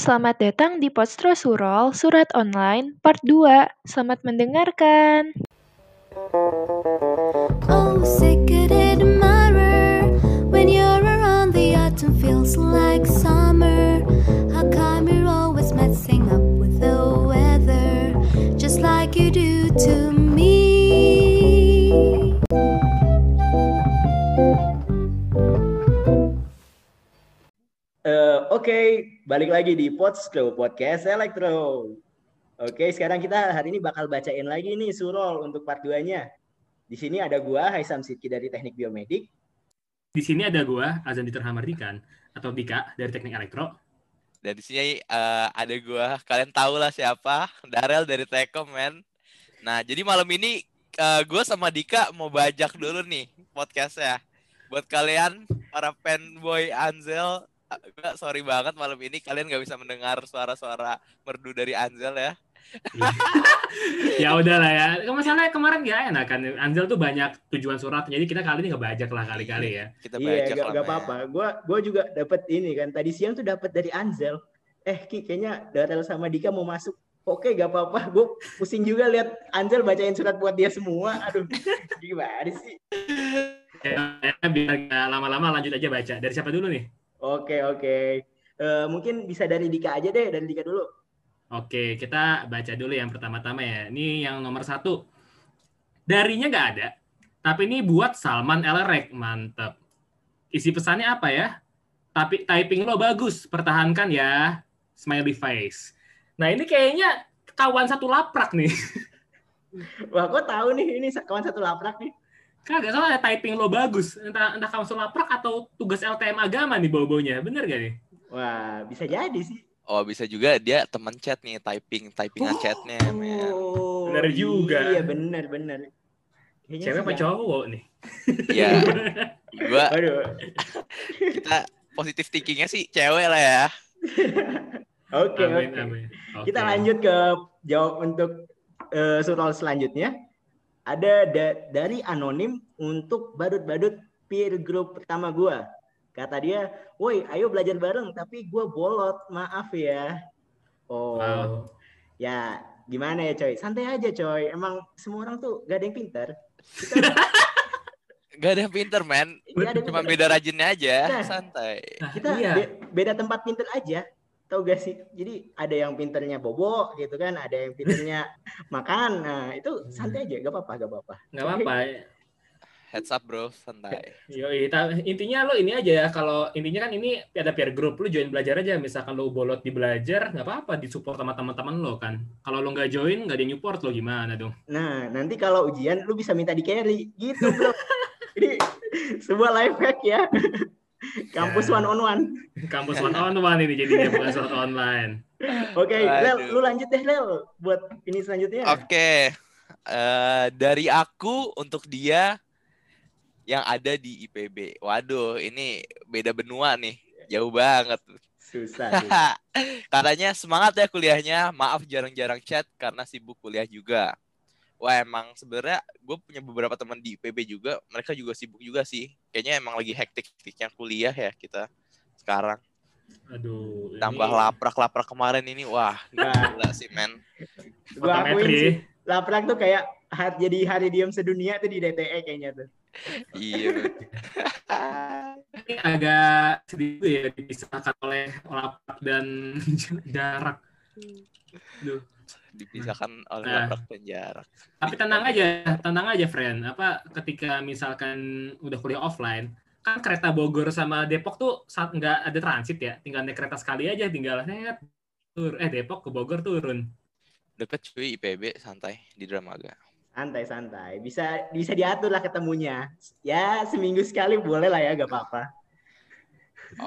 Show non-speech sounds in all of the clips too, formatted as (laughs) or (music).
selamat datang di Postro Surol, Surat Online, Part 2. Selamat mendengarkan. Oh, admirer. When you're around, the autumn feels like summer. Oke, balik lagi di Podstro Podcast Elektro. Oke, sekarang kita hari ini bakal bacain lagi nih surol untuk part 2-nya. Di sini ada gua Haisam Sidki dari Teknik Biomedik. Di sini ada gua, Azan Diter Hamardikan, atau Dika dari Teknik Elektro. Dan di sini eh, ada gua, kalian tahu lah siapa, Darel dari Tekom, men. Nah, jadi malam ini eh, gua sama Dika mau bajak dulu nih podcastnya. Buat kalian para fanboy Anzel, eh, gua sorry banget malam ini kalian nggak bisa mendengar suara-suara merdu dari Anzel ya. ya udahlah ya. Masalahnya kemarin gak enak kan. Anzel tuh banyak tujuan surat, jadi kita kali ini ngebajak lah kali-kali ya. Kita Iya, bajak gak, lah, gak men. apa-apa. Gua gua juga dapat ini kan. Tadi siang tuh dapat dari Anzel. Eh, Ki, kayaknya Darel sama Dika mau masuk. Oke, gak apa-apa. Gue pusing juga lihat Anzel bacain surat buat dia semua. Aduh, gimana sih? Ya, ya, biar nggak lama-lama lanjut aja baca. Dari siapa dulu nih? Oke, oke. Eh, mungkin bisa dari Dika aja deh, dari Dika dulu. Oke, kita baca dulu yang pertama-tama ya. Ini yang nomor satu. Darinya nggak ada, tapi ini buat Salman Elrek. Mantep. Isi pesannya apa ya? Tapi typing lo bagus, pertahankan ya. Smiley face. Nah ini kayaknya kawan satu laprak nih. (laughs) Wah, kok tahu nih ini kawan satu laprak nih? Kagak soalnya typing lo bagus. Entah, entah satu laprak atau tugas LTM agama nih bau-baunya. Bener gak nih? Wah, bisa jadi sih. Oh, bisa juga dia teman chat nih, typing, typingan chatnya, men. Oh, Bener juga. Iya, bener, bener. Kayaknya Cewek apa ya. cowok nih? Ya, (laughs) gua kita positif thinkingnya sih cewek lah ya. (laughs) Oke, Amin, oke. amin. Kita lanjut ke jawab untuk eh, surol selanjutnya. Ada da- dari anonim untuk badut-badut peer group pertama gua. Kata dia, "Woi, ayo belajar bareng, tapi gua bolot, maaf ya." Oh, Wow. ya gimana ya coy? Santai aja coy. Emang semua orang tuh gak ada yang pintar. (laughs) Gak ada yang pinter, men. Gak ada yang Cuma pintar. beda rajinnya aja, Nah. santai. Nah, Kita iya. be- beda tempat pinter aja. Tahu gak sih? Jadi ada yang pinternya bobo gitu kan, ada yang pinternya (laughs) makan. Nah, itu santai aja, gak apa-apa, gak apa-apa. nggak apa-apa. Heads up, bro, santai. (laughs) Ta- intinya lo ini aja ya kalau intinya kan ini ada peer group lo join belajar aja misalkan lo bolot di belajar nggak apa-apa disupport sama teman-teman lo kan kalau lo nggak join nggak ada yang support lo gimana dong Nah, nanti kalau ujian lu bisa minta di carry gitu, Bro. (laughs) Ini sebuah life hack ya. Kampus Ya. one on one. kampus one on one ini jadinya bukan surat online Oke, Lel, Waduh. lu lanjut deh, Lel, buat ini selanjutnya. Oke, eh, dari aku untuk dia yang ada di IPB. Waduh, ini beda benua nih, jauh banget. Susah. (laughs) susah. Katanya semangat ya kuliahnya, maaf jarang-jarang chat karena sibuk kuliah juga. Wah emang sebenarnya gue punya beberapa teman di IPB juga, mereka juga sibuk juga sih. Kayaknya emang lagi hektik-hektiknya kuliah ya kita sekarang. aduh Tambah ini laprak-laprak kemarin ini, wah gila sih men. gua akuin sih, laprak tuh kayak har- jadi hari diam sedunia tuh di DTE kayaknya tuh. Iya. ini agak sedikit ya dipisahkan oleh laprak dan (laughs) jarak. Dipisahkan oleh Nah. dan jarak. Tapi tenang aja, tenang aja, friend. Apa ketika misalkan udah kuliah offline, kan kereta Bogor sama Depok tuh saat nggak ada transit ya, tinggal naik kereta sekali aja, tinggal net tur, eh Depok ke Bogor turun. Deket cuy IPB santai di Dramaga. Santai santai. Bisa bisa diatur lah ketemunya. Ya, seminggu sekali boleh lah ya, gak apa-apa.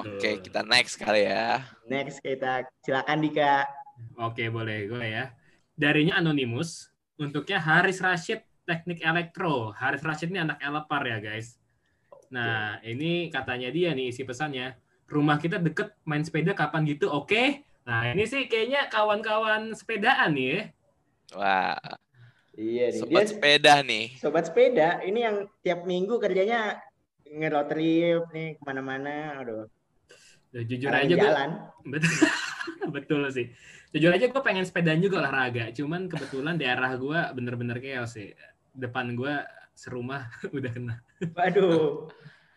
Oke, Betul. kita next kali ya. Next kita silakan Dika. Oke, boleh gue ya. Darinya Anonymous, untuknya Haris Rashid Teknik Elektro. Haris Rashid ini anak Elepar ya, guys. Nah, ini katanya dia nih isi pesannya. Rumah kita deket main sepeda kapan gitu, oke? Nah, ini sih kayaknya kawan-kawan sepedaan nih ya. Wah, Iya nih. sobat Dia sepeda nih. sobat sepeda ini yang tiap minggu kerjanya nge-road trip nih ke mana-mana. Aduh. Ya, jujur Orang aja gue (laughs) betul, (laughs) betul sih. Jujur aja gue pengen sepedaan juga olahraga. Cuman kebetulan daerah gue bener-bener chaos sih. Depan gue serumah (laughs) udah kena. Waduh.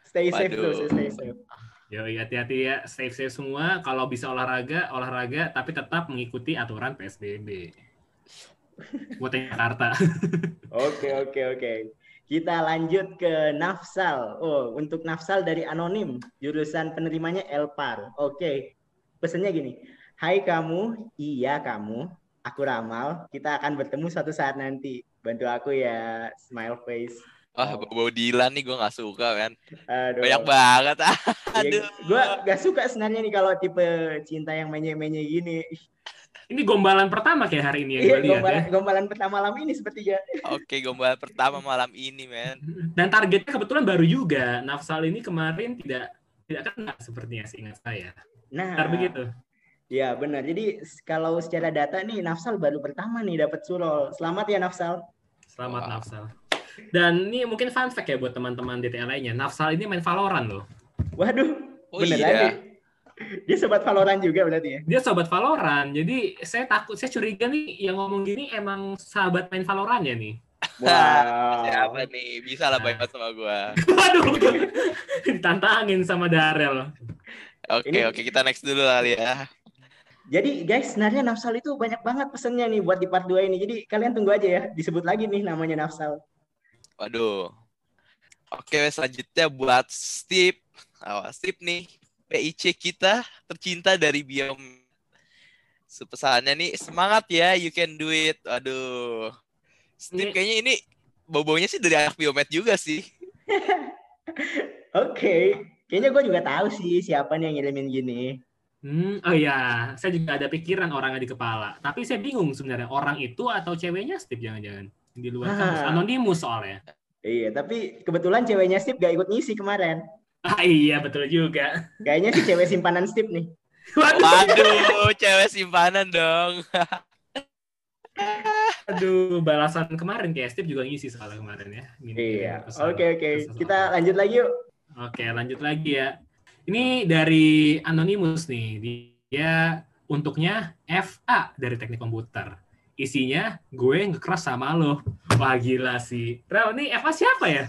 Stay safe Waduh. tuh, stay safe. Yo hati-hati ya, safe safe semua. Kalau bisa olahraga, olahraga, tapi tetap mengikuti aturan PSBB. Buat Jakarta. Oke, oke, oke. Kita lanjut ke Nafsal. Oh, untuk Nafsal dari Anonim, jurusan penerimanya Elpar. Oke. Pesannya gini. Hai kamu, iya kamu, aku Ramal. Kita akan bertemu suatu saat nanti. Bantu aku ya, smile face. Wah, bau Dilan nih gue gak suka kan. Aduh. Banyak banget. (laughs) ah. Aduh. Gue gak suka sebenarnya nih kalau tipe cinta yang menye-menye gini. Ini gombalan pertama kayak hari ini yang Iya, gue lihat gombalan, ya. gombalan pertama malam ini sepertinya. Oke, gombal pertama malam ini, men. (laughs) Dan targetnya kebetulan baru juga. Nafsal ini kemarin tidak tidak kena sepertinya seingat saya. Nah, Benar begitu. Ya benar. Jadi kalau secara data nih Nafsal baru pertama nih dapat surol. Selamat ya Nafsal. Selamat Wah. Nafsal. Dan ini mungkin fun fact ya buat teman-teman DTL lainnya. Nafsal ini main Valorant loh. Waduh, Oh beneran iya. nih. Dia sobat Valorant juga berarti ya. Dia sobat Valorant. Jadi saya takut, saya curiga nih yang ngomong gini emang sahabat main Valorant ya nih. Wow. (laughs) Siapa nih? Bisa lah banget sama gue. (laughs) Waduh, (laughs) ditantangin sama Darel. Oke, Ini- oke. Kita next dulu kali ya. Jadi guys, sebenarnya Nafsal itu banyak banget pesennya nih buat di part 2 ini. Jadi kalian tunggu aja ya, disebut lagi nih namanya Nafsal. Waduh. Oke, selanjutnya buat Steve. Awas, Steve nih. PIC kita tercinta dari Biom. Pesannya nih, semangat ya, you can do it. Aduh. Steve Ini- kayaknya ini bobonya sih dari anak Biomed juga sih. (laughs) Oke, kayaknya gue juga tahu sih siapa nih yang ngirimin gini. Hmm, oh iya, saya juga ada pikiran orangnya di kepala. Tapi saya bingung sebenarnya orang itu atau ceweknya Steve jangan-jangan di luar kampus. Ah. Anonimus soalnya. Iya, tapi kebetulan ceweknya Steve gak ikut ngisi kemarin. Ah iya betul juga. Kayaknya si cewek simpanan Steve nih. Waduh, Waduh, cewek simpanan dong. aduh, balasan kemarin kayak Steve juga ngisi soalnya kemarin ya. Gini, Iya. Oke, oke. Pesan Kita apa. lanjut lagi yuk. Oke, lanjut lagi ya. Ini dari Anonymous nih. Dia untuknya FA dari teknik komputer. Isinya gue ngekeras sama lo. Wah gila sih. Rel, ini FA siapa ya?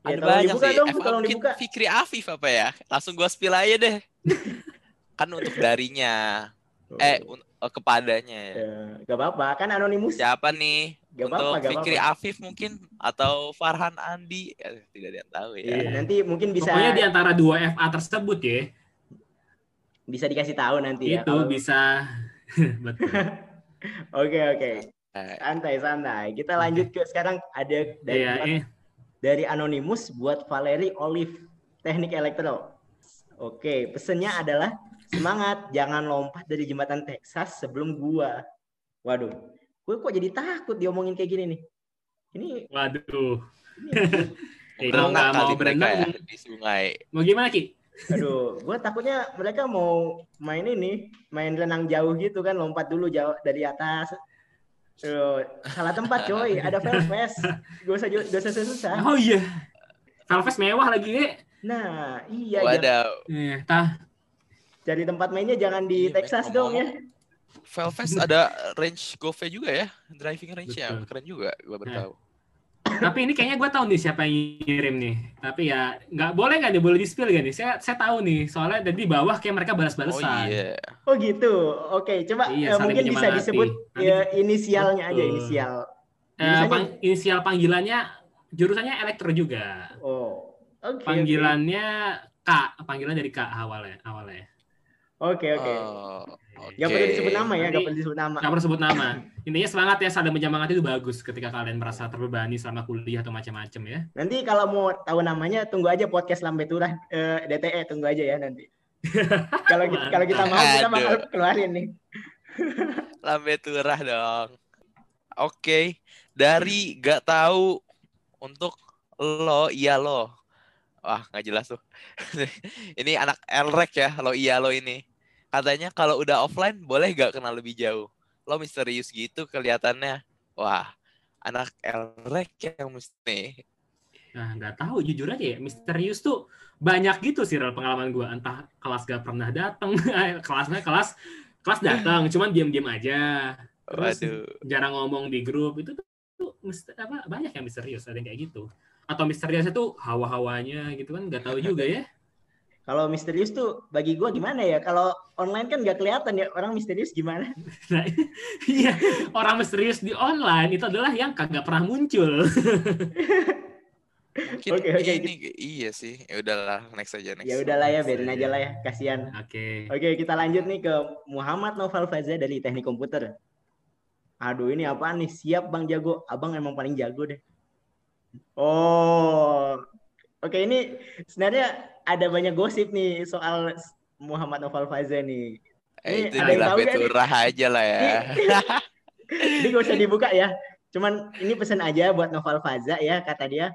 Ya, Ada banyak dibuka sih. dong, Eva tolong mungkin dibuka. Fikri Afif apa ya? Langsung gua spill aja deh. (laughs) kan untuk darinya. Eh, un- eh, kepadanya. ya. Ya, gak apa-apa, kan anonimus. Siapa nih? Gak untuk apa-apa, gak Fikri apa-apa. Afif mungkin atau Farhan Andi Eh, tidak ada yang tahu ya. Iya, nanti mungkin bisa Pokoknya di antara dua FA tersebut ya, bisa dikasih tahu nanti ya. itu kalau- bisa (laughs) betul. (laughs) Oke, oke. Eh, Santai, santai. Kita lanjut ke sekarang ada dari Iya, eh, dari Anonymous buat Valeri Olive Teknik Elektro. Oke, pesennya adalah semangat, jangan lompat dari jembatan Texas sebelum gua. Waduh, gue kok jadi takut diomongin kayak gini nih. Ini, waduh. ini nggak (laughs) mau mereka ya berenang, di sungai. mau gimana Ki? aduh, gue takutnya mereka mau main ini, main renang jauh gitu kan, lompat dulu jauh dari atas. Tuh, salah tempat coy, ada Velves. Gak usah gak usah susah. Oh iya. Velves mewah lagi ya. Nah, iya Waduh, Eh, tah. cari tempat mainnya jangan di Iya, Texas dong ya. Velves ada range GoV juga ya, driving range-nya Betul. keren juga, gua baru Nah, tahu. Tapi ini kayaknya gue tahu nih siapa yang ngirim nih. Tapi ya nggak boleh nggak nih boleh di spill gak nih? Saya saya tahu nih soalnya dari bawah kayak mereka Oh balas-balasan. iya, Oh gitu. Oke, coba Iya, eh, mungkin bisa disebut ya, inisialnya aja inisial. Eh, Jurusannya- pang- inisial panggilannya jurusannya elektro juga. Oh. Oke. oke. Panggilannya K, panggilan dari K awalnya, awalnya. Oke, oke. Oh, Gak perlu oke. disebut nama ya, Nanti- gak perlu disebut nama. Nggak perlu sebut nama. Intinya semangat ya, saling menyemangati itu bagus ketika kalian merasa terbebani selama kuliah atau macam-macam ya. Nanti kalau mau tahu namanya tunggu aja podcast Lambe Turah eh, DTE tunggu aja ya nanti. (laughs) kalau kita kalau kita mau kita bakal keluarin nih. (laughs) Lambe turah dong. Oke, dari gak tahu untuk lo, iya lo. Wah, nggak jelas tuh. (laughs) ini anak Elrek ya, lo iya lo ini. Katanya kalau udah offline boleh gak kenal lebih jauh. Lo misterius gitu kelihatannya. Wah, anak Elrek yang mesti Nah, nggak tahu jujur aja ya, misterius tuh banyak gitu sih pengalaman gue. Entah kelas gak pernah datang, (laughs) kelasnya kelas kelas datang, (laughs) cuman diam-diam aja. Terus Waduh. jarang ngomong di grup itu tuh, tuh mister- apa banyak yang misterius ada yang kayak gitu. Atau misteriusnya tuh hawa-hawanya gitu kan nggak tahu juga ya. Kalau misterius tuh bagi gua gimana ya? Kalau online kan nggak kelihatan ya orang misterius gimana? (laughs) Nah, iya, orang misterius di online itu adalah yang kagak pernah muncul. (laughs) Mungkin Oke, oke, ini iya sih. Ya udahlah, next aja next. Ya udahlah ya, biarin aja lah ya, kasihan. Oke. Oke, kita lanjut nih ke Muhammad Noval Faza dari Teknik Komputer. Aduh, ini apaan nih? Siap Bang Jago. Abang emang paling jago deh. Oh. Oke, ini sebenarnya ada banyak gosip nih soal Muhammad Noval Faza nih. Eh, Ini itu ada yang tahu curah aja lah ya. Ini (laughs) gak usah dibuka ya. Cuman ini pesan aja buat Noval Faza ya, kata dia.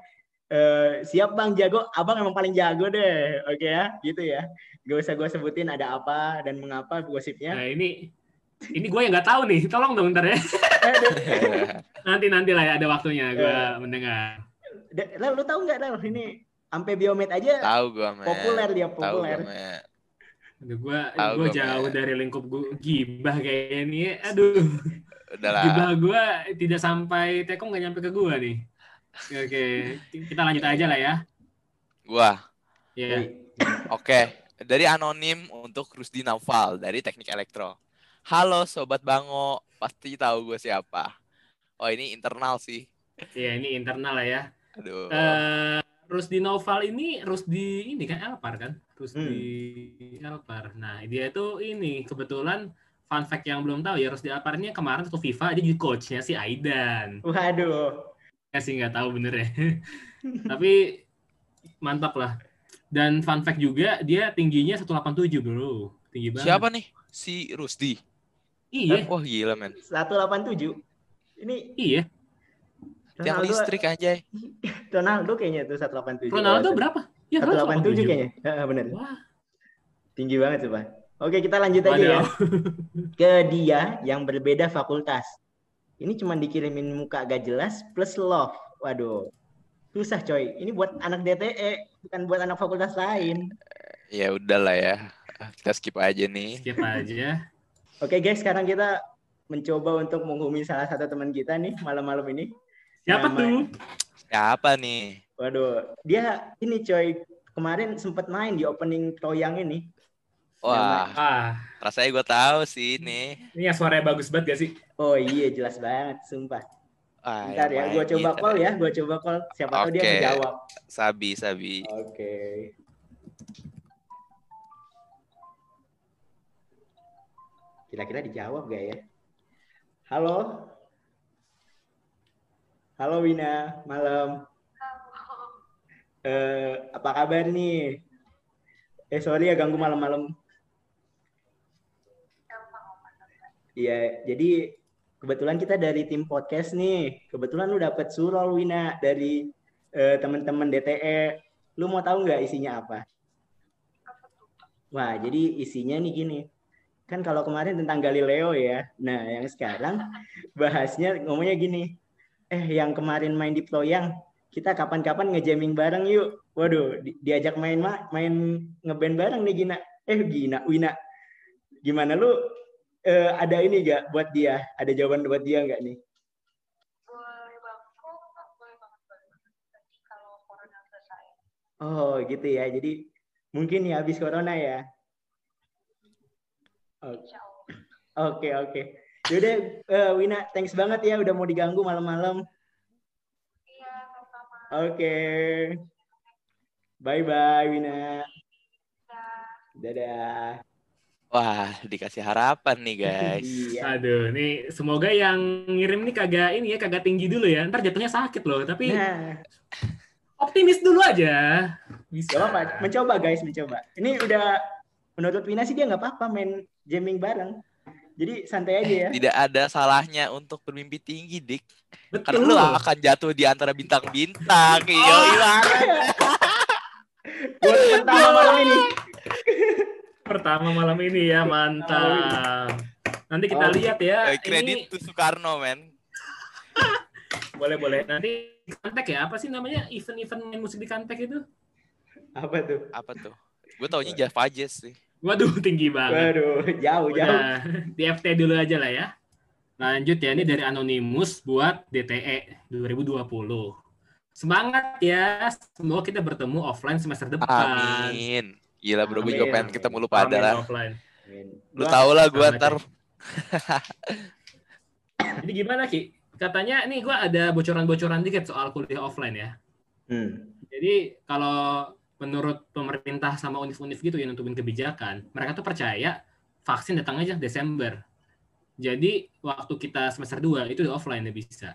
Eh, siap Bang Jago, Abang emang paling jago deh. Oke ya, gitu ya. Gak usah gue sebutin ada apa dan mengapa gosipnya. Nah, ini ini gue yang nggak tahu nih. Tolong dong ntar ya. (laughs) Nanti nanti lah ya ada waktunya gue Eh. mendengar. Da- Lel, lu tahu nggak Lel ini sampai biomed aja Tahu gua, men. populer dia Tahu populer. gua, men. Aduh, gue Tahu gue gua, jauh dari lingkup gue gibah kayaknya nih. Aduh, Udahlah. gibah gue tidak sampai tekom nggak nyampe ke gue nih. Oke, kita lanjut aja lah ya. Gua. Ya. Oke. Dari anonim untuk Rusdi Naufal dari Teknik Elektro. Halo sobat Bango, pasti tahu gue siapa. Oh ini internal sih. Ya ini internal lah ya. Aduh. Eh Rusdi Noval ini Rusdi ini kan Elpar kan? Rusdi Elpar. Nah, dia itu ini kebetulan fun fact yang belum tahu ya Rusdi Elpar ini kemarin waktu FIFA dia jadi coachnya si Aidan. Waduh. Ya sih nggak tahu bener ya. (laughs) Tapi mantap lah. Dan fun fact juga dia tingginya 187 bro. Tinggi banget. Siapa nih? Si Rusdi. Iya, Wah gila men. 187. Ini iya. Tiang Ronaldo, listrik aja. (laughs) Ronaldo kayaknya tuh 187. Ronaldo berapa? Ya, 187 kayaknya. Heeh, (laughs) bener. Wah, Tinggi banget tuh, Pak. Oke, kita lanjut aja ya. (laughs) Ke dia yang berbeda fakultas. Ini cuma dikirimin muka gak jelas plus love. Waduh. Susah coy. Ini buat anak DTE, bukan buat anak fakultas lain. Ya udahlah ya. Kita skip aja nih. Skip aja. (laughs) Oke guys, sekarang kita mencoba untuk menghubungi salah satu teman kita nih malam-malam ini. Siapa Nama- tuh? Siapa nih? Waduh, dia ini coy kemarin sempat main di opening Toyang ini. Wah, Ah, rasanya gue tahu sih ini. ini yang suaranya bagus banget gak sih? Oh iya, jelas banget, sumpah. Wah, Bentar ya, yang gue coba call ya, gue coba call. Siapa tahu dia Oke. menjawab. Sabi, Sabi. Oke. Kira-kira dijawab gak ya? Halo? Halo Wina, malam. Eh, apa kabar nih? Eh sorry ya ganggu malam-malam. Iya, jadi kebetulan kita dari tim podcast nih. Kebetulan lu dapet surol Wina dari eh, teman-teman DTE. Lu mau tahu nggak isinya apa? Wah, jadi isinya nih gini. Kan kalau kemarin tentang Galileo ya. Nah, yang sekarang bahasnya ngomongnya gini. Eh, yang kemarin main di Ployang, kita kapan-kapan ngejamming bareng yuk. Waduh, di- diajak main ma- main ngeband bareng nih Gina. Eh, Gina, Wina. Gimana lu eh, ada ini gak buat dia? Ada jawaban buat dia nggak nih? Oh, gitu ya. Jadi mungkin ya habis corona ya. Oke. Oke, oke. Yaudah, eh, Wina, thanks banget ya udah mau diganggu malam-malam. iya sama-sama Oke. Bye-bye, Wina. Dadah. Wah, dikasih harapan nih guys. (laughs) Iya. Aduh, nih semoga yang ngirim nih kagak ini ya kagak tinggi dulu ya. Ntar jatuhnya sakit loh. Tapi Nah, optimis dulu aja. Bisa. gak apa-apa. Mencoba, guys, mencoba. Ini udah, menurut Wina sih dia nggak apa-apa main jamming bareng. Jadi santai aja ya. Tidak ada salahnya untuk bermimpi tinggi, Dik. Karena Betul. lu akan jatuh di antara bintang-bintang. Iya, (laughs) banget. Buat pertama malam ini. Pertama malam ini ya, mantap. Nanti kita Oh. lihat ya. Eh, Kredit Ini tuh Soekarno, men. (laughs) Boleh boleh. Nanti kantek ya. Apa sih namanya event-event main musik di kantek itu? Apa tuh? Apa tuh? Gue taunya Java Jazz sih. Waduh (laughs) tinggi banget. Waduh, jauh jauh. Udah di FT dulu aja lah ya. Lanjut ya, ini dari Anonymous buat DTE 2020. Semangat ya, semoga kita bertemu offline semester depan. Amin. Gila bro, gue juga pengen ketemu lu pada lah. Lu Gua- tau lah gue ntar. Jadi gimana Ki? Katanya nih gue ada bocoran-bocoran dikit soal kuliah offline ya. Hmm. Jadi kalau menurut pemerintah sama univ-univ gitu yang nentuin kebijakan, mereka tuh percaya vaksin datang aja Desember. Jadi waktu kita semester 2 itu offline ya bisa.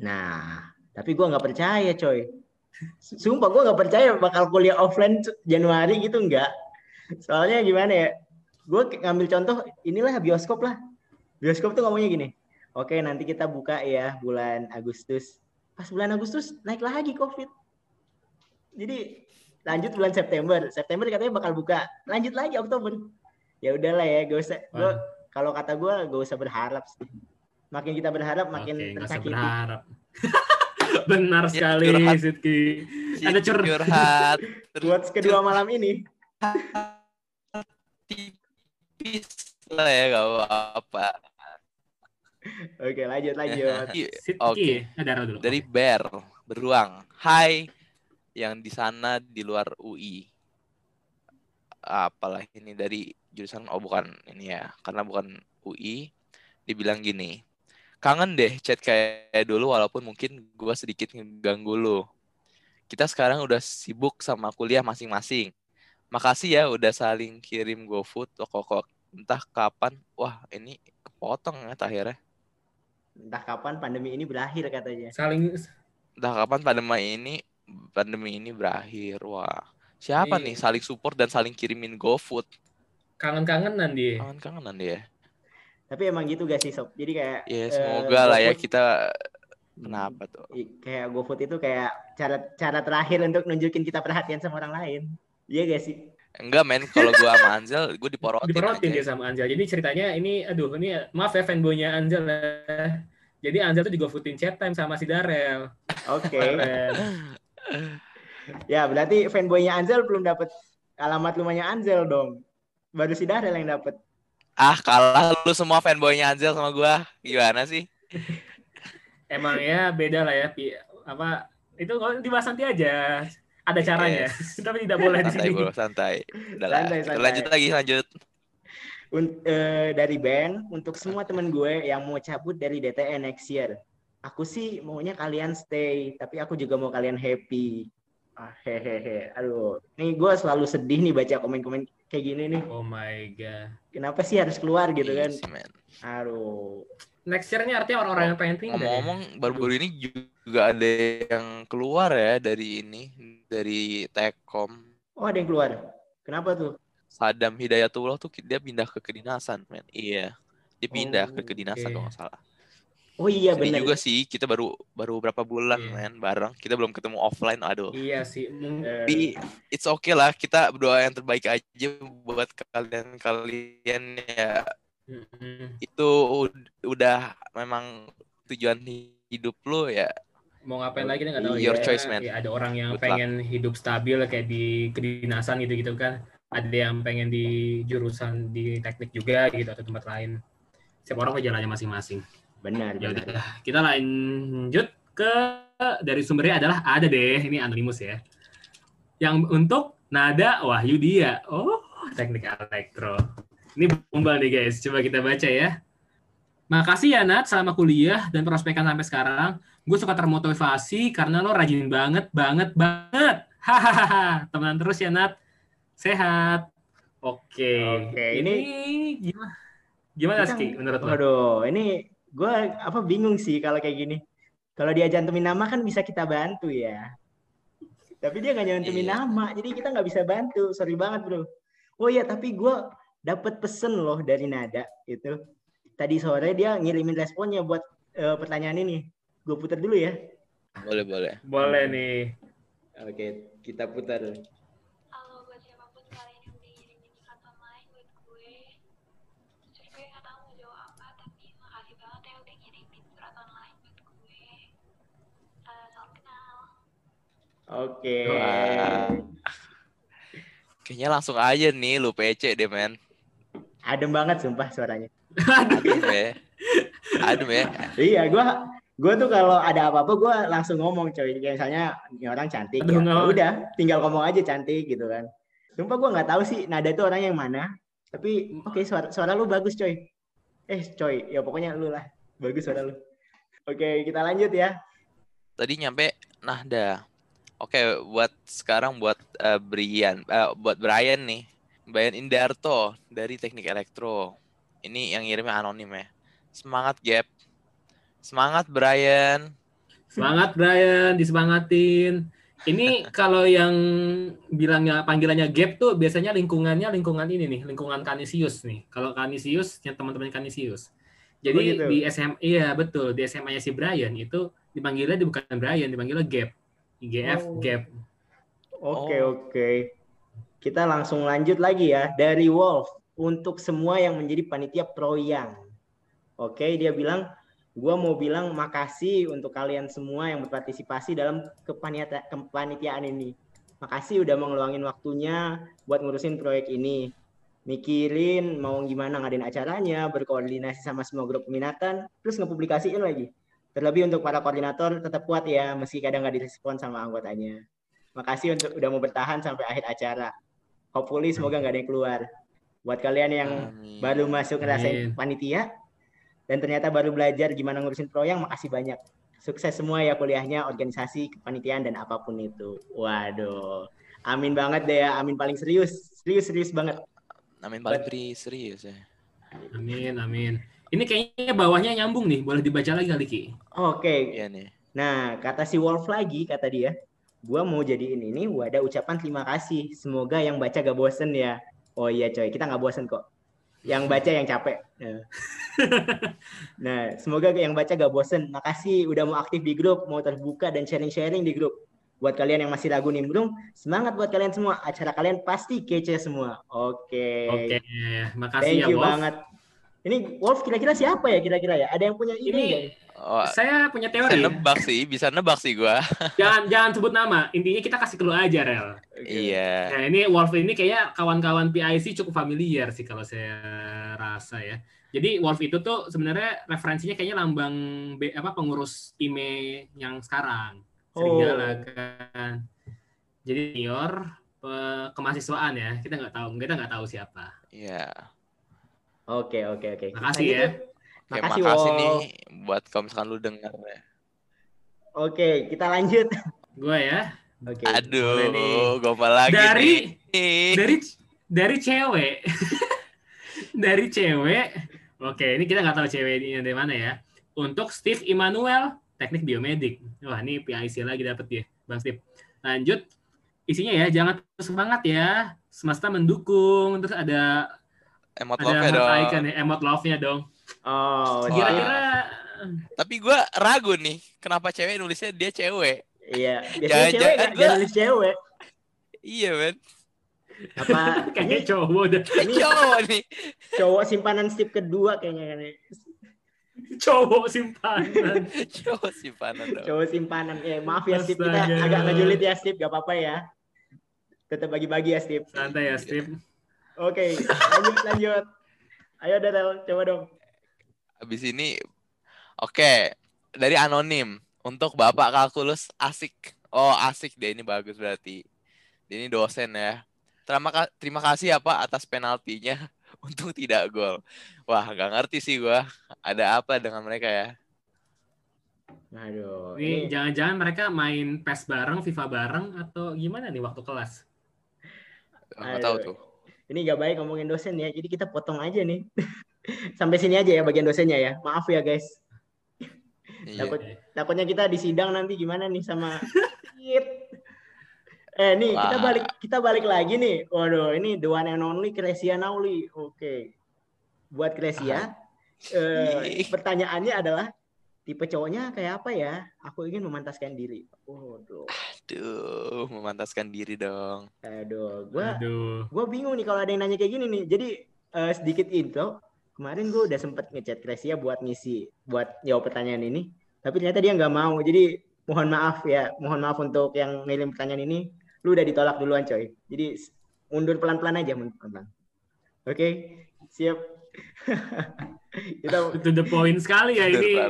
Nah, tapi gua nggak percaya, coy. Sumpah gua nggak percaya bakal kuliah offline Januari gitu nggak. Soalnya gimana ya? Gue ngambil contoh inilah bioskop lah. Bioskop tuh ngomongnya gini. Oke, nanti kita buka ya bulan Agustus. Pas bulan Agustus naik lagi COVID. Jadi lanjut bulan September. September katanya bakal buka. Lanjut lagi Oktober. Ya udahlah ya, gak usah. Gua kalau kata gua gak usah berharap sih. Makin kita berharap makin usah tersakiti. berharap. (laughs) Benar Ya, sekali, curhat. Sidki. Si Ada cur- curhat. (laughs) Buat kedua malam ini. tipis lah ya gak apa-apa. Oke, lanjut lanjut. (laughs) Sidki, Oke. dulu. Dari Bear beruang. Hai yang di sana di luar UI. Apalah ini dari jurusan oh bukan ini ya, karena bukan UI. Dibilang gini. Kangen deh chat kayak dulu walaupun mungkin gua sedikit ngeganggu lu. Kita sekarang udah sibuk sama kuliah masing-masing. Makasih ya udah saling kirim GoFood kok entah kapan. Wah, ini kepotong ya akhirnya. Entah kapan pandemi ini berakhir katanya. Saling entah kapan pandemi ini pandemi ini berakhir wah siapa Iya. nih saling support dan saling kirimin GoFood kangen-kangenan dia. kangen kangenan dia Tapi emang gitu gak sih sob? Jadi kayak ya eh, semoga lah ya GoFood- kita kenapa tuh kayak GoFood itu kayak cara cara terakhir untuk nunjukin kita perhatian sama orang lain. Iya gak sih? enggak men kalau gua sama Anzel gue diporotin Diporotin dia sama Anjel. Jadi ceritanya ini, aduh ini maaf ya fanboynya Anjel ya. Jadi Anjel tuh juga footin chat time sama si Darel. Oke. Ya berarti fanboynya Anzel belum dapat alamat rumahnya Anzel dong. Baru si Darel yang dapat. ah kalah lu semua fanboynya Anzel sama gua gimana sih (laughs) Emang ya beda lah ya. Pi. Apa itu kalau dibahas nanti aja. Ada caranya. (laughs) Tapi tidak boleh di santai sini. bro santai udah lah Santai, santai. lanjut lagi lanjut Un- eh, dari band untuk semua teman gue yang mau cabut dari DTE next year. Aku sih maunya kalian stay, tapi aku juga mau kalian happy. Ah, hehehe. Aduh, nih gue selalu sedih nih baca komen-komen kayak gini nih. Oh my god. Kenapa sih harus keluar gitu Iya kan? men. Aduh. Next year ini artinya orang-orang yang pengen ya? ngomong-ngomong baru-baru ini juga ada yang keluar ya dari ini dari Telkom Oh, ada yang keluar. Kenapa tuh? Sadam Hidayatullah tuh dia pindah ke kedinasan, men. Iya. Dia pindah Oh, ke kedinasan kalau nggak salah. Oh iya benar. juga sih, kita baru baru berapa bulan, Iya. men, bareng. Kita belum ketemu offline, aduh. Iya sih. Mung- Eh, Tapi it's okay lah, kita berdoa yang terbaik aja buat kalian-kalian ya. Mm-mm. Itu ud- udah memang tujuan hidup lu ya. mau ngapain lagi nggak tahu Your ya. choice, man. Ya, ada orang yang Good pengen hidup stabil kayak di kedinasan gitu gitu kan ada yang pengen di jurusan di teknik juga gitu atau tempat lain setiap orang punya jalannya masing-masing benar, ya benar. udah kita lanjut ke dari sumbernya adalah ada deh ini anonimus ya yang untuk nada Wahyu dia oh teknik elektro ini bumbal nih guys coba kita baca ya Makasih ya Nat selama kuliah dan prospekan sampai sekarang. Gue suka termotivasi karena lo rajin banget, banget, banget. Hahaha. Temenan terus ya Nat. Sehat. Oke. Oke, ini ini- gimana? Gimana Ski menurut lo? Waduh, ini gue apa bingung sih kalau kayak gini. Kalau dia cantumin nama kan bisa kita bantu ya. Tapi dia nggak nyantumin Iya. nama, jadi kita nggak bisa bantu. Sorry banget bro. Oh iya, tapi gue dapat pesen loh dari Nada itu. Tadi sore dia ngirimin responnya buat eh, pertanyaan ini. Gue putar dulu ya. Boleh, boleh. Boleh nih. Oke, kita putar. Oke. Kayaknya langsung aja nih lu PC deh, men. Adem banget sumpah suaranya. Adem ya. Adem ya. Iya, gua gua tuh kalau ada apa-apa gua langsung ngomong coy. Kayak misalnya ini orang cantik Aduh, ya. Udah, tinggal ngomong aja cantik gitu kan. Sumpah gua nggak tahu sih nada itu orang yang mana. Tapi oke suara suara lu bagus coy. Eh coy, ya pokoknya lu lah. Bagus suara lu. Oke, kita lanjut ya. Tadi nyampe Nahda. Oke, buat sekarang buat eh, Brian, eh, buat Brian nih. Brian Indarto dari Teknik Elektro. Ini yang ngirimnya anonim ya. Semangat, Gap. Semangat, Brian. Semangat Brian, disemangatin. Ini (laughs) kalau yang bilangnya panggilannya gap tuh biasanya lingkungannya lingkungan ini nih, lingkungan Kanisius nih. Kalau Kanisius yang teman-teman Kanisius. Jadi Oh, gitu. di SMA iya betul, di SMA-nya si Brian itu dipanggilnya di- bukan Brian, dipanggilnya Gap. IGF Oh. Gap. Oke, Oh. oke. Kita langsung lanjut lagi ya dari Wolf untuk semua yang menjadi panitia proyang. Oke, dia bilang gua mau bilang makasih untuk kalian semua yang berpartisipasi dalam kepanita- kepanitiaan ini. Makasih udah mau ngeluangin waktunya buat ngurusin proyek ini. Mikirin mau gimana ngadain acaranya, berkoordinasi sama semua grup peminatan, terus ngepublikasiin lagi. Terlebih untuk para koordinator tetap kuat ya, meski kadang nggak direspon sama anggotanya. Makasih untuk udah mau bertahan sampai akhir acara. Hopefully semoga nggak ada yang keluar. Buat kalian yang Amin. baru masuk Amin. ngerasain panitia dan ternyata baru belajar gimana ngurusin proyek, makasih banyak. Sukses semua ya kuliahnya, organisasi, kepanitiaan dan apa pun itu. Waduh. Amin banget deh ya, amin paling serius. Serius serius banget. Amin paling serius ya. Amin, amin. Ini kayaknya bawahnya nyambung nih, boleh dibaca lagi kali Ki. Oke, Iya nih. Nah, kata si Wolf lagi, kata dia, gua mau jadiin ini wadah ucapan terima kasih. Semoga yang baca gak bosen ya. Oh iya coy, kita nggak bosen kok. Yang baca yang capek. Nah. (laughs) nah, semoga yang baca gak bosen. Makasih udah mau aktif di grup, mau terbuka dan sharing-sharing di grup. Buat kalian yang masih ragu nimbrung, semangat buat kalian semua. Acara kalian pasti kece semua. Oke. Oke, makasih Thank ya you Wolf. banget. Ini Wolf kira-kira siapa ya kira-kira ya? Ada yang punya ide Ini nggak? Oh, saya punya bisa teori. nebak sih, bisa nebak sih gua. (laughs) jangan jangan sebut nama. Intinya kita kasih clue aja, Rel. Oke. Iya. Nah, ini Wolf ini kayaknya kawan-kawan PIC cukup familiar sih kalau saya rasa ya. Jadi Wolf itu tuh sebenarnya referensinya kayaknya lambang B, apa pengurus IME yang sekarang. Serigala Oh. kan. Jadi senior kemahasiswaan ya. Kita nggak tahu, kita nggak tahu siapa. Iya. Oke, oke, oke. Makasih Nah, ya. gitu. Oke, Makasih, makasih nih buat kalau misalkan lu denger ya. Oke, kita lanjut. Gue ya. Oke. nih. Aduh, gombal lagi Dari nih. dari dari cewek (laughs) dari cewek oke ini kita nggak tahu cewek ini dari mana ya untuk Steve Immanuel teknik biomedik wah ini PIC lagi dapet ya bang Steve lanjut isinya ya jangan terus semangat ya semesta mendukung terus ada Emot ada love-nya heart dong. icon ya emot love-nya dong Oh, Wah. kira-kira Tapi gua ragu nih, kenapa cewek nulisnya dia cewek? iya. Biasanya Jangan- cewek jangan kan gua- nulis cewek. Iya, men. Apa (laughs) kayaknya cowok dah ini Cowok nih. cowok simpanan Steve kedua kayaknya kan. ya. cowok simpanan (laughs) Cowok simpanan dong. Cowok simpanan. Eh, maaf ya Steve kita agak ngejulit ya Steve, gak apa-apa ya. Tetap bagi-bagi ya Steve. santai ya Steve Oke, lanjut lanjut. Ayo Darel, coba dong. Habis ini Oke, dari anonim untuk Bapak kalkulus asik. Oh, asik deh ini bagus berarti. Dia Ini dosen ya. Terima, ka- terima kasih ya Pak atas penaltinya (laughs) untuk tidak gol. Wah, nggak ngerti sih gua. Ada apa dengan mereka ya? Aduh, ini jangan-jangan mereka main PES bareng FIFA bareng atau gimana nih waktu kelas Nggak tahu tuh. Ini gak baik ngomongin dosen ya. Jadi kita potong aja nih. (laughs) Sampai sini aja ya bagian dosennya ya. Maaf ya guys. Iya. Takut takutnya kita disidang nanti gimana nih sama. Eh nih kita balik kita balik lagi nih. Waduh, ini the one and only Kresia Nauli. Oke. Buat Kresia, eh, pertanyaannya adalah tipe cowoknya kayak apa ya? Aku ingin memantaskan diri. Waduh. Aduh, memantaskan diri dong. Aduh, gua aduh gua bingung nih kalau ada yang nanya kayak gini nih. Jadi eh, sedikit intro. Kemarin gue udah sempet ngechat Kresia buat ngisi, buat jawab pertanyaan ini. Tapi ternyata dia nggak mau. Jadi mohon maaf ya, mohon maaf untuk yang ngirim pertanyaan ini, lu udah ditolak duluan coy. Jadi mundur pelan-pelan aja, mundur pelan-pelan. Oke, siap. (laughs) Kita To the point sekali ya ini. Ya.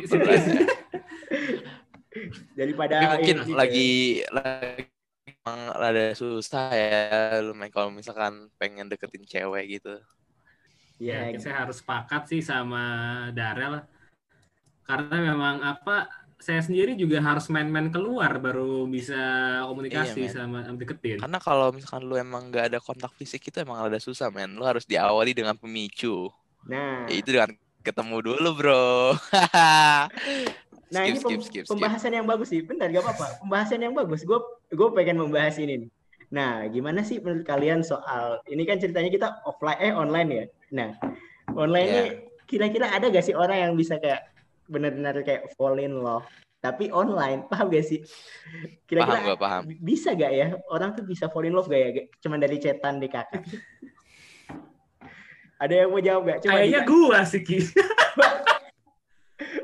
daripada Tapi mungkin ini, lagi lagi emang rada susah ya lu main kalau misalkan pengen deketin cewek gitu. ya, Ya, saya harus sepakat sih sama Darel karena memang apa saya sendiri juga harus main-main keluar baru bisa komunikasi Iya, sama deketin. Karena kalau misalkan lu emang nggak ada kontak fisik itu emang rada susah men. Lu harus diawali dengan pemicu. Nah, Yaitu dengan ketemu dulu bro. (laughs) nah ini skip, skip, pem- skip, skip. pembahasan yang bagus sih. Bentar, gak apa-apa. Pembahasan yang bagus. Gue gue pengen membahas ini nih. Nah, gimana sih menurut kalian soal ini kan ceritanya kita offline eh online ya. Nah, online Iya. ini kira-kira ada gak sih orang yang bisa kayak benar-benar kayak fall in love tapi online paham gak sih? Paham Kira-kira gua paham. bisa gak ya orang tuh bisa fall in love gak ya? Cuman dari chatan di kakak. Ada yang mau jawab gak? Coba Kayaknya Dika. gua sih Ki.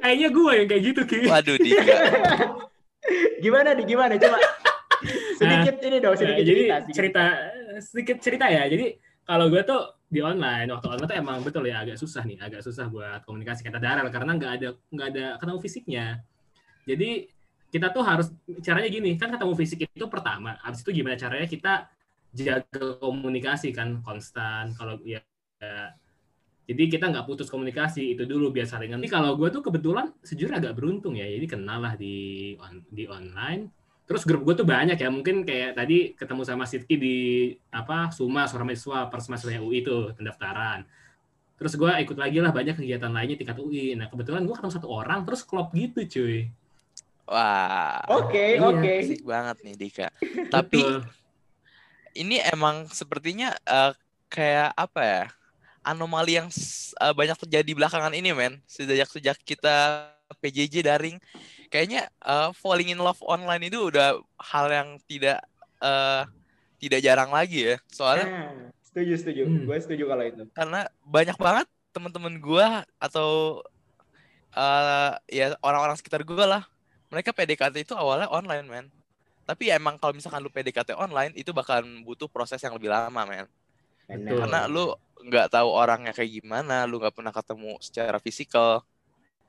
Kayaknya gua yang kayak gitu Ki. Waduh Dika. (laughs) gimana nih? Gimana? Coba sedikit ini dong, Nah, sedikit jadi cerita. sedikit cerita sedikit cerita ya. Jadi kalau gue tuh di online waktu online tuh emang betul ya agak susah nih, agak susah buat komunikasi kata Darel karena nggak ada nggak ada ketemu fisiknya. Jadi kita tuh harus caranya gini kan ketemu fisik itu pertama, habis itu gimana caranya kita jaga komunikasi kan konstan. Kalau ya jadi kita nggak putus komunikasi itu dulu biar saling Tapi kalau gue tuh kebetulan sejujurnya agak beruntung ya, jadi kenal lah di on- di online terus grup gue tuh banyak ya mungkin kayak tadi ketemu sama Sidki di apa Suma Suara Mahasiswa Persmahasiswa UI itu pendaftaran terus gue ikut lagi lah banyak kegiatan lainnya tingkat UI nah kebetulan gue ketemu satu orang terus klop gitu cuy Wah. Oke, Iya. oke. Asik banget nih Dika. (laughs) Tapi ini emang sepertinya eh, kayak apa ya? Anomali yang eh, banyak terjadi belakangan ini, men. Sejak sejak kita PJJ daring, kayaknya eh, falling in love online itu udah hal yang tidak eh, tidak jarang lagi ya. Soalnya Nah, setuju, setuju. Hmm. Gue setuju kalau itu. karena banyak banget teman-teman gua atau eh ya orang-orang sekitar gua lah mereka PDKT itu awalnya online men tapi ya emang kalau misalkan lu PDKT online itu bakalan butuh proses yang lebih lama men Betul. karena lu nggak tahu orangnya kayak gimana lu nggak pernah ketemu secara fisikal.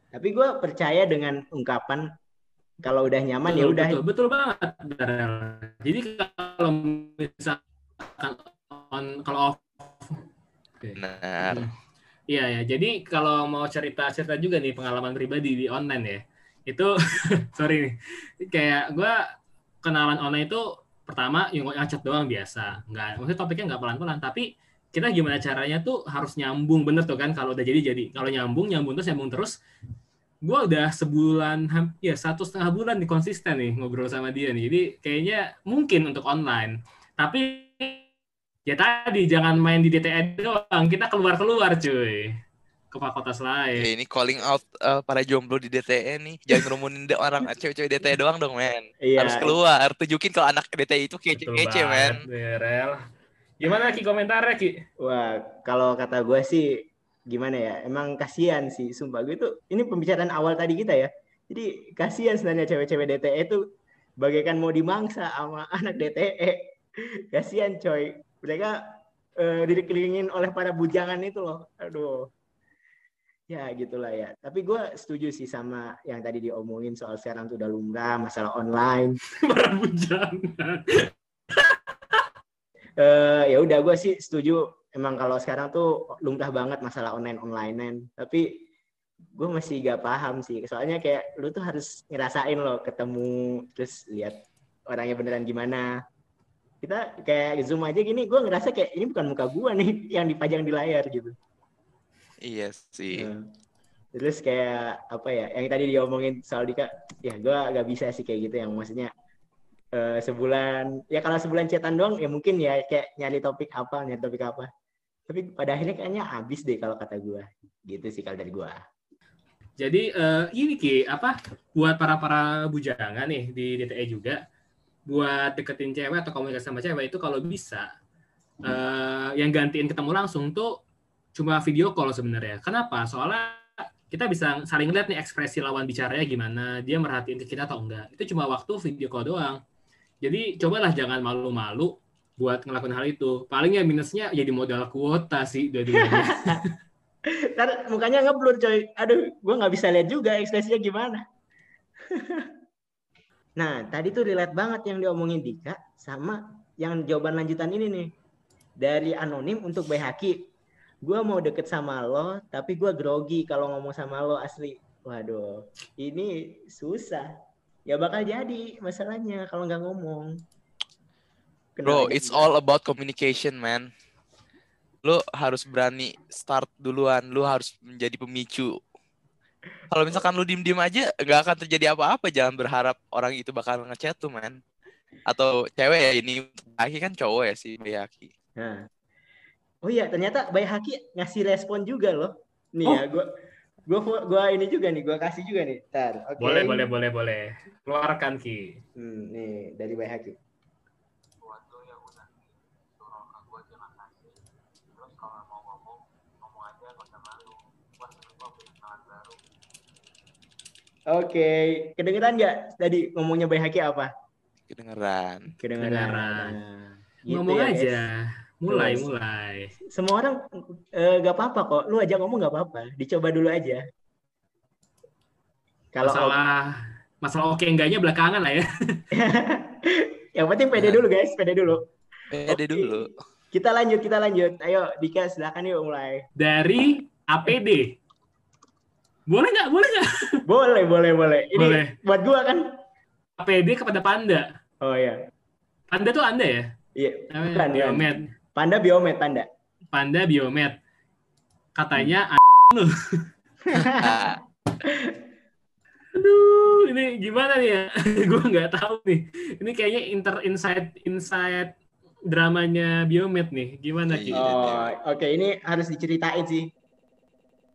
Tapi gue percaya dengan ungkapan kalau udah nyaman ya udah. betul, betul banget jadi kalau misalkan on kalau off. Oke. benar. Hmm. Iya ya, jadi kalau mau cerita-cerita juga nih pengalaman pribadi di online ya, itu (laughs) sorry nih, kayak gue kenalan online itu pertama yang ngacet doang biasa, nggak, maksudnya topiknya nggak pelan-pelan, tapi kita gimana caranya tuh harus nyambung bener tuh kan? Kalau udah jadi jadi, kalau nyambung nyambung terus nyambung terus, gue udah sebulan, ham- ya satu setengah bulan nih konsisten nih ngobrol sama dia nih, jadi kayaknya mungkin untuk online, tapi ya tadi jangan main di DTE doang. Kita keluar keluar cuy. Ke fakultas Ya, lain ini calling out eh, para jomblo di DTE nih. Jangan ngerumunin orang (laughs) cewek-cewek DTE doang dong men. Iya. harus keluar. Tunjukin kalau anak DTE itu kece-kece men. Berel gimana ki komentarnya ki Wah, kalau kata gue sih gimana ya? Emang kasihan sih, sumpah gue tuh. Ini pembicaraan awal tadi kita ya. Jadi kasihan sebenarnya cewek-cewek DTE itu bagaikan mau dimangsa sama (laughs) anak DTE. Kasihan coy. Mereka eh, dikelilingin oleh para bujangan itu loh. Aduh. Ya gitulah ya. Tapi gue setuju sih sama yang tadi diomongin soal sekarang tuh udah lumrah masalah online. (laughs) para bujangan eh ya udah gue sih setuju. Emang kalau sekarang tuh lumrah banget masalah online onlinean. Tapi gue masih gak paham sih. Soalnya kayak lu tuh harus ngerasain loh ketemu terus lihat orangnya beneran gimana. Kita kayak zoom aja gini gue ngerasa kayak ini bukan muka gue nih (laughs) yang dipajang di layar gitu. Iya sih. Nah, terus kayak apa ya yang tadi diomongin soal Dika ya gue gak bisa sih kayak gitu yang maksudnya eh, sebulan. Ya kalau sebulan chatan doang ya mungkin ya kayak nyari topik apa nyari topik apa. Tapi pada akhirnya kayaknya habis deh kalau kata gue gitu sih kalau dari gue jadi eh, ini ki apa buat para para bujangan nih di DTE juga buat deketin cewek atau komunikasi sama cewek itu kalau bisa eh, yang gantiin ketemu langsung tuh cuma video call sebenarnya. Kenapa? Soalnya kita bisa saling lihat nih ekspresi lawan bicaranya gimana, dia merhatiin ke kita atau enggak. Itu cuma waktu video call doang. Jadi cobalah jangan malu-malu buat ngelakuin hal itu. Paling ya minusnya jadi modal kuota sih dua-duanya. (laughs) Ntar mukanya ngeblur coy. Aduh, gue nggak bisa lihat juga ekspresinya gimana. (laughs) nah, tadi tuh relate banget yang diomongin Dika sama yang jawaban lanjutan ini nih. Dari anonim untuk Bayhaki. Gue mau deket sama lo, tapi gue grogi kalau ngomong sama lo asli. Waduh, ini susah. Ya bakal jadi masalahnya kalau nggak ngomong. Bro, Kendalanya it's all about communication, man. Lu harus berani start duluan. Lu harus menjadi pemicu. Kalau misalkan lu diem-diem aja, nggak akan terjadi apa-apa. Jangan berharap orang itu bakal ngechat tuh, man. Atau cewek ya, ini Bayaki kan cowok ya si Bayaki. Nah. Oh iya, ternyata Bay Haki ngasih respon juga loh. Nih Oh. ya, gua gua gua ini juga nih, gua kasih juga nih. Tar, oke. boleh, boleh, boleh, boleh. Keluarkan Ki. Hmm, nih dari Bay Haki. Oke, kedengeran nggak tadi ngomongnya Bay Haki apa? Kedengeran. Kedengeran. Kedengeran. Nah, gitu Ngomong ya, aja. guys. Mulai, Terus. mulai. Semua orang eh, nggak apa-apa kok. Lu aja ngomong nggak apa-apa. Dicoba dulu aja. Kalau masalah masalah oke enggaknya belakangan lah ya. (laughs) yang penting pede dulu guys, pede dulu. Pede Oke. dulu. Kita lanjut, kita lanjut. Ayo Dika silakan yuk mulai. Dari APD. Boleh nggak? Boleh nggak? Boleh, boleh, boleh. Ini Boleh. buat gua kan. APD kepada Panda. Oh iya. Panda tuh Anda ya? Iya, bukan, bukan. Panda biomed, panda. Panda Biomed. Katanya Nah, (laughs) Aduh, ini gimana nih ya? (laughs) gue nggak tahu nih. Ini kayaknya inter inside inside dramanya Biomed nih. Gimana Ki? Iya. Oh, oke ini harus diceritain sih.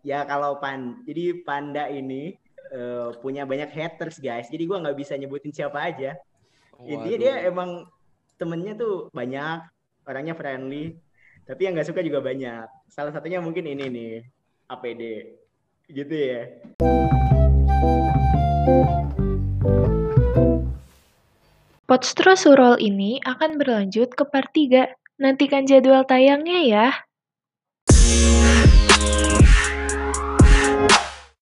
Ya kalau pan, jadi panda ini eh, punya banyak haters guys. Jadi gua nggak bisa nyebutin siapa aja. Intinya dia emang temennya tuh banyak, orangnya friendly. Tapi yang nggak suka juga banyak. Salah satunya mungkin ini nih, APD. Gitu ya. Potstro Surol ini akan berlanjut ke part 3. Nantikan jadwal tayangnya ya.